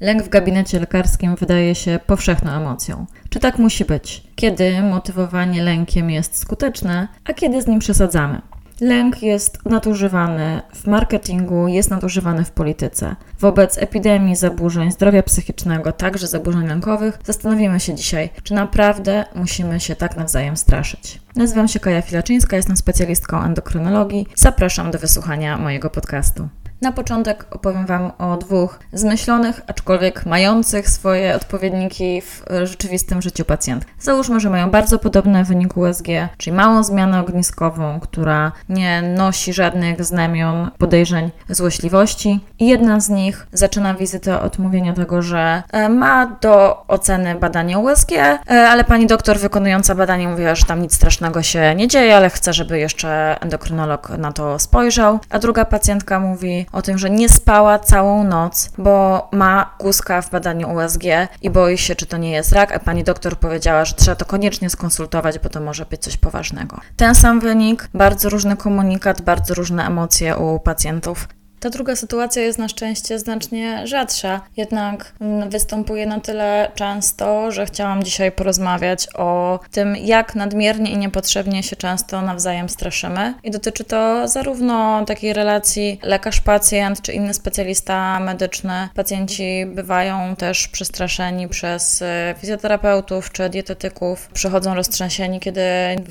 Lęk w gabinecie lekarskim wydaje się powszechną emocją. Czy tak musi być? Kiedy motywowanie lękiem jest skuteczne, a kiedy z nim przesadzamy? Lęk jest nadużywany w marketingu, jest nadużywany w polityce. Wobec epidemii zaburzeń zdrowia psychicznego, także zaburzeń lękowych, zastanowimy się dzisiaj, czy naprawdę musimy się tak nawzajem straszyć. Nazywam się Kaja Filaczyńska, jestem specjalistką endokrynologii. Zapraszam do wysłuchania mojego podcastu. Na początek opowiem Wam o dwóch zmyślonych, aczkolwiek mających swoje odpowiedniki w rzeczywistym życiu pacjent. Załóżmy, że mają bardzo podobny wynik USG, czyli małą zmianę ogniskową, która nie nosi żadnych znamion podejrzeń złośliwości. I jedna z nich zaczyna wizytę od mówienia tego, że e, ma do oceny badanie USG, e, ale pani doktor wykonująca badanie mówiła, że tam nic strasznego się nie dzieje, ale chce, żeby jeszcze endokrynolog na to spojrzał. A druga pacjentka mówi, o tym, że nie spała całą noc, bo ma guska w badaniu USG i boi się, czy to nie jest rak, a pani doktor powiedziała, że trzeba to koniecznie skonsultować, bo to może być coś poważnego. Ten sam wynik, bardzo różny komunikat, bardzo różne emocje u pacjentów. Ta druga sytuacja jest na szczęście znacznie rzadsza, jednak występuje na tyle często, że chciałam dzisiaj porozmawiać o tym, jak nadmiernie i niepotrzebnie się często nawzajem straszymy. I dotyczy to zarówno takiej relacji lekarz-pacjent czy inny specjalista medyczny. Pacjenci bywają też przestraszeni przez e, fizjoterapeutów czy dietetyków, przychodzą roztrzęsieni, kiedy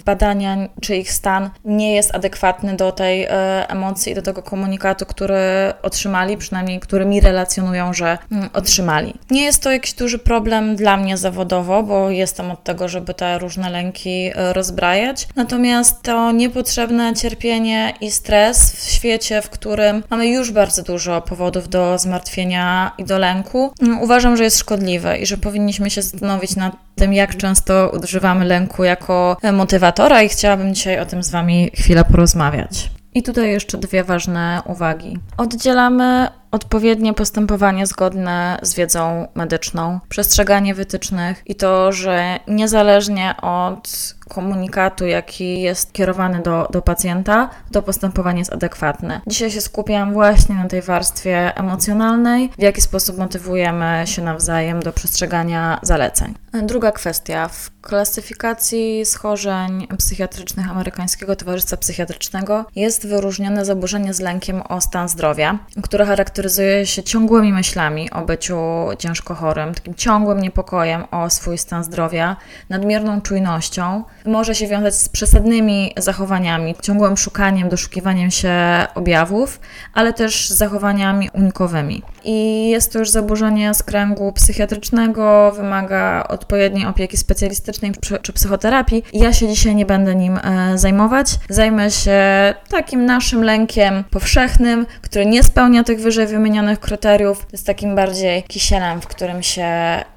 badania czy ich stan nie jest adekwatny do tej e, emocji i do tego komunikatu, który otrzymali, przynajmniej którymi relacjonują, że mm, otrzymali. Nie jest to jakiś duży problem dla mnie zawodowo, bo jestem od tego, żeby te różne lęki e, rozbrajać. Natomiast to niepotrzebne cierpienie i stres w świecie, w którym mamy już bardzo dużo powodów do zmartwienia i do lęku, mm, uważam, że jest szkodliwe i że powinniśmy się zastanowić nad tym, jak często używamy lęku jako motywatora i chciałabym dzisiaj o tym z Wami chwilę porozmawiać. I tutaj jeszcze dwie ważne uwagi. Oddzielamy odpowiednie postępowanie zgodne z wiedzą medyczną, przestrzeganie wytycznych i to, że niezależnie od komunikatu, jaki jest kierowany do, do pacjenta, to postępowanie jest adekwatne. Dzisiaj się skupiam właśnie na tej warstwie emocjonalnej, w jaki sposób motywujemy się nawzajem do przestrzegania zaleceń. Druga kwestia. W klasyfikacji schorzeń psychiatrycznych Amerykańskiego Towarzystwa Psychiatrycznego jest wyróżnione zaburzenie z lękiem o stan zdrowia, które charakteryzuje się ciągłymi myślami o byciu ciężko chorym, takim ciągłym niepokojem o swój stan zdrowia, nadmierną czujnością, może się wiązać z przesadnymi zachowaniami, ciągłym szukaniem, doszukiwaniem się objawów, ale też z zachowaniami unikowymi. I jest to już zaburzenie z kręgu psychiatrycznego, wymaga odpowiedniej opieki specjalistycznej czy psychoterapii. Ja się dzisiaj nie będę nim e, zajmować. Zajmę się takim naszym lękiem powszechnym, który nie spełnia tych wyżej wymienionych kryteriów. Jest takim bardziej kisielem, w którym się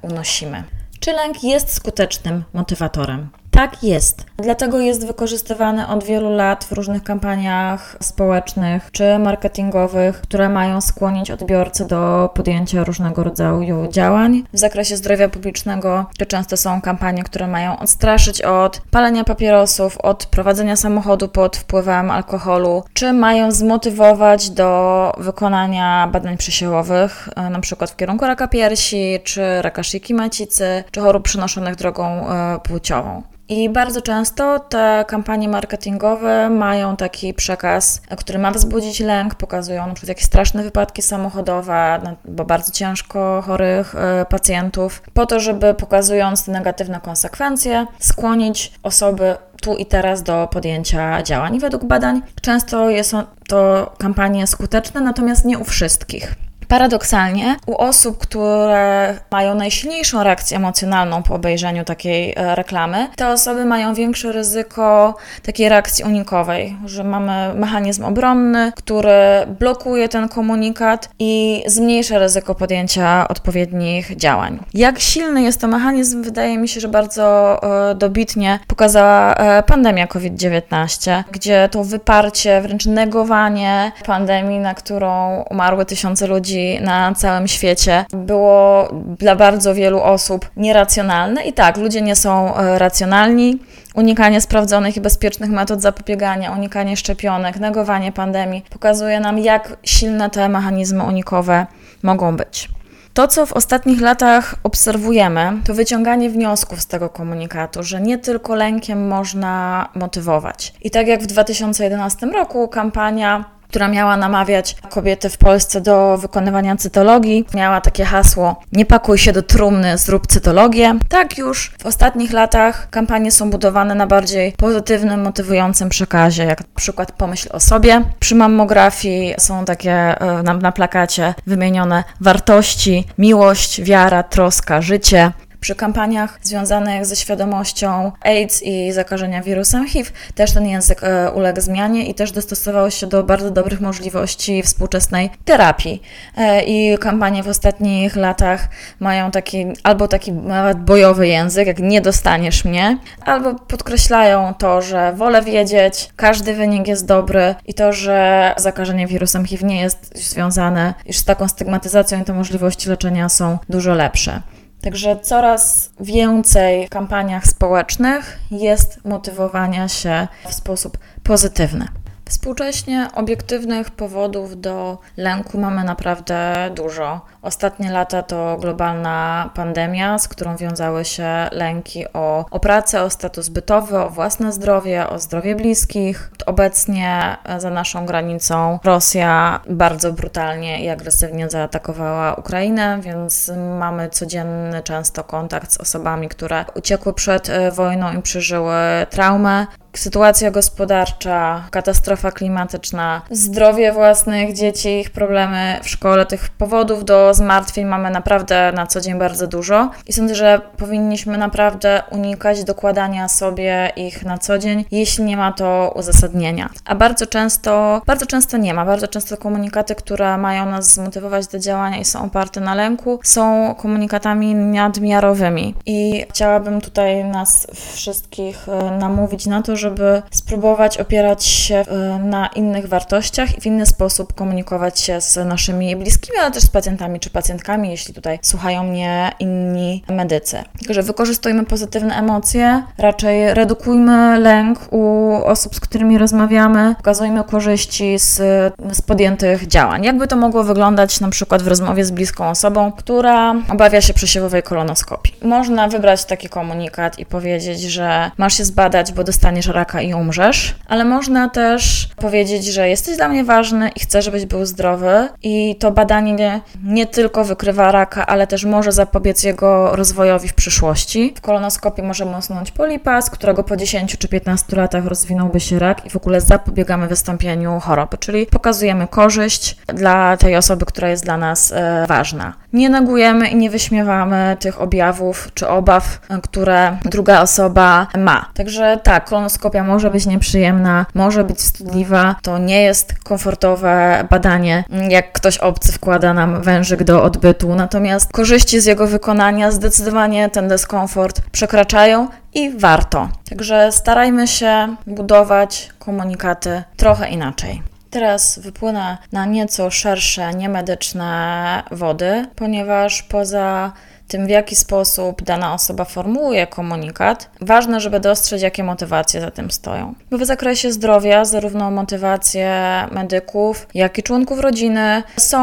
unosimy. Czy lęk jest skutecznym motywatorem? Tak jest. Dlatego jest wykorzystywany od wielu lat w różnych kampaniach społecznych czy marketingowych, które mają skłonić odbiorcę do podjęcia różnego rodzaju działań. W zakresie zdrowia publicznego to często są kampanie, które mają odstraszyć od palenia papierosów, od prowadzenia samochodu pod wpływem alkoholu, czy mają zmotywować do wykonania badań przesiełowych, e, przykład w kierunku raka piersi, czy raka szyjki macicy, czy chorób przenoszonych drogą e, płciową. I bardzo często te kampanie marketingowe mają taki przekaz, który ma wzbudzić lęk, pokazują przykład jakieś straszne wypadki samochodowe, bo bardzo ciężko chorych e, pacjentów, po to, żeby pokazując te negatywne konsekwencje, skłonić osoby tu i teraz do podjęcia działań. Według badań często są to kampanie skuteczne, natomiast nie u wszystkich. Paradoksalnie, u osób, które mają najsilniejszą reakcję emocjonalną po obejrzeniu takiej e, reklamy, te osoby mają większe ryzyko takiej reakcji unikowej, że mamy mechanizm obronny, który blokuje ten komunikat i zmniejsza ryzyko podjęcia odpowiednich działań. Jak silny jest to mechanizm, wydaje mi się, że bardzo e, dobitnie pokazała e, pandemia COVID-19, gdzie to wyparcie, wręcz negowanie pandemii, na którą umarły tysiące ludzi, na całym świecie było dla bardzo wielu osób nieracjonalne. I tak, ludzie nie są e, racjonalni. Unikanie sprawdzonych i bezpiecznych metod zapobiegania, unikanie szczepionek, negowanie pandemii pokazuje nam, jak silne te mechanizmy unikowe mogą być. To, co w ostatnich latach obserwujemy, to wyciąganie wniosków z tego komunikatu, że nie tylko lękiem można motywować. I tak jak w 2011 roku kampania która miała namawiać kobiety w Polsce do wykonywania cytologii. Miała takie hasło: Nie pakuj się do trumny, zrób cytologię. Tak już w ostatnich latach kampanie są budowane na bardziej pozytywnym, motywującym przekazie, jak na przykład pomyśl o sobie. Przy mammografii są takie e, na, na plakacie wymienione wartości, miłość, wiara, troska, życie. Przy kampaniach związanych ze świadomością AIDS i zakażenia wirusem HIV też ten język e, uległ zmianie i też dostosował się do bardzo dobrych możliwości współczesnej terapii. E, I kampanie w ostatnich latach mają taki albo taki nawet bojowy język, jak nie dostaniesz mnie, albo podkreślają to, że wolę wiedzieć, każdy wynik jest dobry i to, że zakażenie wirusem HIV nie jest związane już z taką stygmatyzacją i te możliwości leczenia są dużo lepsze. Także coraz więcej w kampaniach społecznych jest motywowania się w sposób pozytywny. Współcześnie obiektywnych powodów do lęku mamy naprawdę dużo. Ostatnie lata to globalna pandemia, z którą wiązały się lęki o, o pracę, o status bytowy, o własne zdrowie, o zdrowie bliskich. Obecnie za naszą granicą Rosja bardzo brutalnie i agresywnie zaatakowała Ukrainę, więc mamy codzienny często kontakt z osobami, które uciekły przed e, wojną i przeżyły traumę sytuacja gospodarcza, katastrofa klimatyczna, zdrowie własnych dzieci, ich problemy w szkole, tych powodów do zmartwień mamy naprawdę na co dzień bardzo dużo i sądzę, że powinniśmy naprawdę unikać dokładania sobie ich na co dzień, jeśli nie ma to uzasadnienia. A bardzo często, bardzo często nie ma, bardzo często komunikaty, które mają nas zmotywować do działania i są oparte na lęku, są komunikatami nadmiarowymi. I chciałabym tutaj nas wszystkich e, namówić na to, żeby spróbować opierać się e, na innych wartościach i w inny sposób komunikować się z naszymi bliskimi, ale też z pacjentami czy pacjentkami, jeśli tutaj słuchają mnie inni medycy. Także wykorzystujmy pozytywne emocje, raczej redukujmy lęk u osób, z którymi rozmawiamy, pokazujmy korzyści z, z podjętych działań. Jakby to mogło wyglądać na przykład w rozmowie z bliską osobą, która obawia się przesiewowej kolonoskopii. Można wybrać taki komunikat i powiedzieć, że masz się zbadać, bo dostaniesz raka i umrzesz, ale można też powiedzieć, że jesteś dla mnie ważny i chcę, żebyś był zdrowy i to badanie nie, nie tylko wykrywa raka, ale też może zapobiec jego rozwojowi w przyszłości. W kolonoskopii możemy usunąć polipa, z którego po 10 czy 15 latach rozwinąłby się rak i w ogóle zapobiegamy wystąpieniu choroby, czyli pokazujemy korzyść dla tej osoby, która jest dla nas e, ważna. Nie negujemy i nie wyśmiewamy tych objawów czy obaw, e, które druga osoba ma. Także tak, kolonoskopia może być nieprzyjemna, może być wstydliwa, to nie jest komfortowe badanie, jak ktoś obcy wkłada nam wężyk do odbytu, natomiast korzyści z jego wykonania zdecydowanie ten dyskomfort przekraczają i warto. Także starajmy się budować komunikaty trochę inaczej. Teraz wypłynę na nieco szersze, niemedyczne wody, ponieważ poza tym, w jaki sposób dana osoba formułuje komunikat, ważne, żeby dostrzec, jakie motywacje za tym stoją. Bo w zakresie zdrowia, zarówno motywacje medyków, jak i członków rodziny są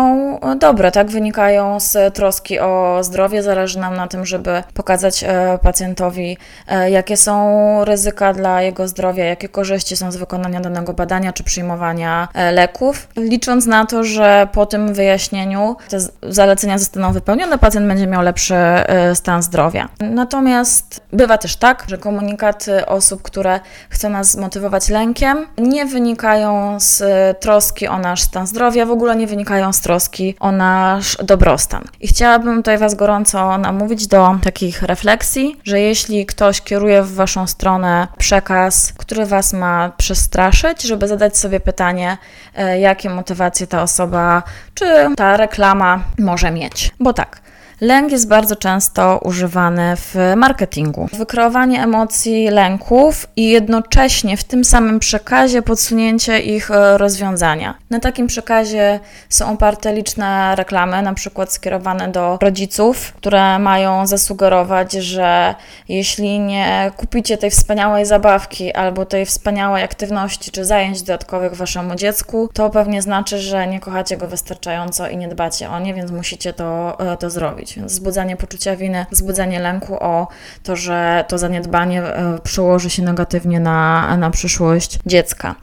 dobre, tak? Wynikają z troski o zdrowie. Zależy nam na tym, żeby pokazać e, pacjentowi, e, jakie są ryzyka dla jego zdrowia, jakie korzyści są z wykonania danego badania czy przyjmowania e, leków, licząc na to, że po tym wyjaśnieniu te zalecenia zostaną wypełnione, pacjent będzie miał lepszy stan zdrowia. Natomiast bywa też tak, że komunikaty osób, które chcą nas zmotywować lękiem, nie wynikają z troski o nasz stan zdrowia, w ogóle nie wynikają z troski o nasz dobrostan. I chciałabym tutaj Was gorąco namówić do takich refleksji, że jeśli ktoś kieruje w Waszą stronę przekaz, który Was ma przestraszyć, żeby zadać sobie pytanie, e, jakie motywacje ta osoba czy ta reklama może mieć. Bo tak, Lęk jest bardzo często używany w marketingu. Wykreowanie emocji lęków i jednocześnie w tym samym przekazie podsunięcie ich e, rozwiązania. Na takim przekazie są oparte liczne reklamy, na przykład skierowane do rodziców, które mają zasugerować, że jeśli nie kupicie tej wspaniałej zabawki albo tej wspaniałej aktywności czy zajęć dodatkowych waszemu dziecku, to pewnie znaczy, że nie kochacie go wystarczająco i nie dbacie o nie, więc musicie to, e, to zrobić. Więc wzbudzanie poczucia winy, wzbudzanie lęku o to, że to zaniedbanie e, przełoży się negatywnie na, na przyszłość dziecka.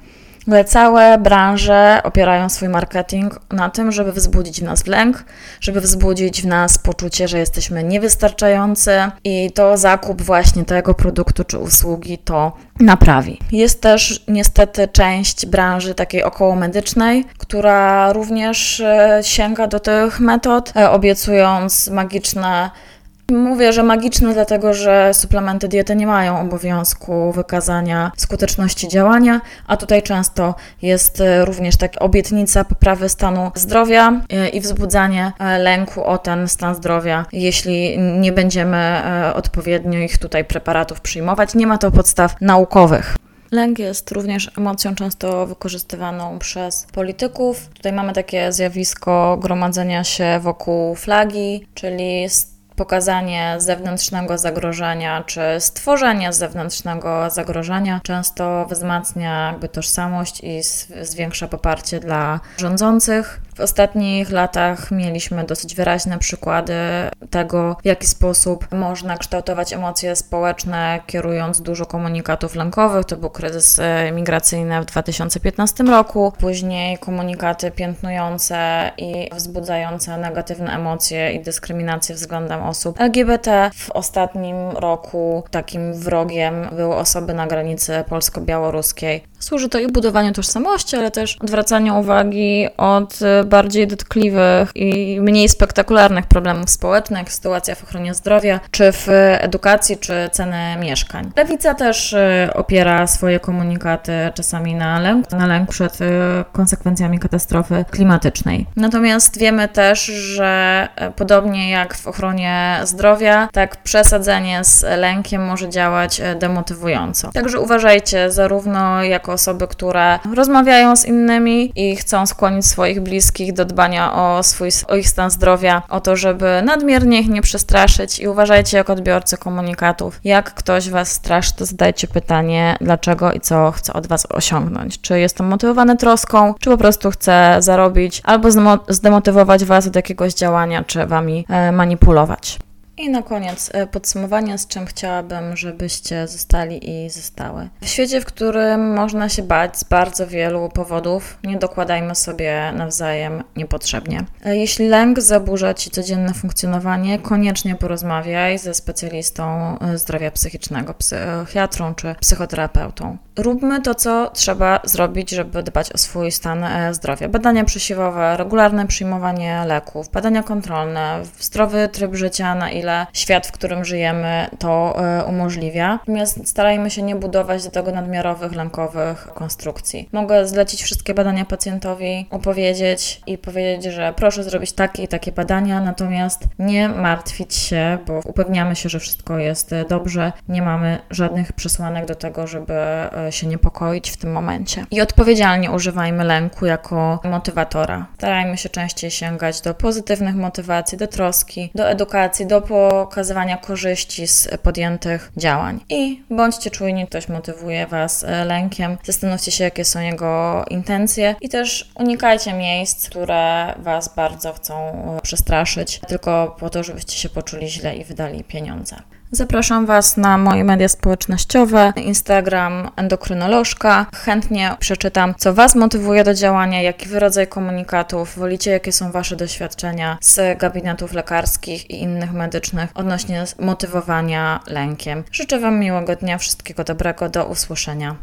Całe branże opierają swój marketing na tym, żeby wzbudzić w nas lęk, żeby wzbudzić w nas poczucie, że jesteśmy niewystarczający i to zakup właśnie tego produktu czy usługi to naprawi. Jest też niestety część branży takiej okołomedycznej, która również e, sięga do tych metod, e, obiecując magiczne Mówię, że magiczne, dlatego że suplementy diety nie mają obowiązku wykazania skuteczności działania, a tutaj często jest e, również taka obietnica poprawy stanu zdrowia e, i wzbudzanie e, lęku o ten stan zdrowia, jeśli nie będziemy odpowiednio ich tutaj preparatów przyjmować. Nie ma to podstaw naukowych. Lęk jest również emocją często wykorzystywaną przez polityków. Tutaj mamy takie zjawisko gromadzenia się wokół flagi, czyli pokazanie zewnętrznego zagrożenia czy stworzenie zewnętrznego zagrożenia często wzmacnia jakby tożsamość i zwiększa poparcie dla rządzących. W ostatnich latach mieliśmy dosyć wyraźne przykłady tego, w jaki sposób można kształtować emocje społeczne, kierując dużo komunikatów lękowych. To był kryzys e, migracyjny w 2015 roku, później komunikaty piętnujące i wzbudzające negatywne emocje i dyskryminację względem osób LGBT. W ostatnim roku takim wrogiem były osoby na granicy polsko-białoruskiej. Służy to i budowaniu tożsamości, ale też odwracaniu uwagi od bardziej dotkliwych i mniej spektakularnych problemów społecznych, sytuacja w ochronie zdrowia, czy w edukacji, czy ceny mieszkań. Lewica też y, opiera swoje komunikaty czasami na lęk, na lęk przed y, konsekwencjami katastrofy klimatycznej. Natomiast wiemy też, że y, podobnie jak w ochronie zdrowia, tak przesadzenie z lękiem może działać demotywująco. Także uważajcie, zarówno jako osoby, które rozmawiają z innymi i chcą skłonić swoich bliskich do dbania o, swój, o ich stan zdrowia, o to, żeby nadmiernie ich nie przestraszyć i uważajcie jako odbiorcy komunikatów. Jak ktoś Was straszy, to zadajcie pytanie, dlaczego i co chce od Was osiągnąć. Czy jest to motywowane troską, czy po prostu chce zarobić, albo zdemotywować Was od jakiegoś działania, czy Wami e, manipulować. I na koniec e, podsumowanie, z czym chciałabym, żebyście zostali i zostały. W świecie, w którym można się bać z bardzo wielu powodów, nie dokładajmy sobie nawzajem niepotrzebnie. E, jeśli lęk zaburza Ci codzienne funkcjonowanie, koniecznie porozmawiaj ze specjalistą e, zdrowia psychicznego, psychiatrą czy psychoterapeutą. Róbmy to, co trzeba zrobić, żeby dbać o swój stan zdrowia. Badania przesiewowe, regularne przyjmowanie leków, badania kontrolne, zdrowy tryb życia, na ile świat, w którym żyjemy, to e, umożliwia. Natomiast starajmy się nie budować do tego nadmiarowych, lękowych konstrukcji. Mogę zlecić wszystkie badania pacjentowi, opowiedzieć i powiedzieć, że proszę zrobić takie i takie badania, natomiast nie martwić się, bo upewniamy się, że wszystko jest e, dobrze, nie mamy żadnych przesłanek do tego, żeby e, się niepokoić w tym momencie. I odpowiedzialnie używajmy lęku jako motywatora. Starajmy się częściej sięgać do pozytywnych motywacji, do troski, do edukacji, do pokazywania korzyści z podjętych działań. I bądźcie czujni, ktoś motywuje Was e, lękiem, zastanówcie się, jakie są jego intencje i też unikajcie miejsc, które Was bardzo chcą e, przestraszyć, tylko po to, żebyście się poczuli źle i wydali pieniądze. Zapraszam Was na moje media społecznościowe, Instagram endokrynolożka. Chętnie przeczytam, co Was motywuje do działania, jaki Wy rodzaj komunikatów wolicie, jakie są Wasze doświadczenia z gabinetów lekarskich i innych medycznych odnośnie motywowania lękiem. Życzę Wam miłego dnia, wszystkiego dobrego, do usłyszenia.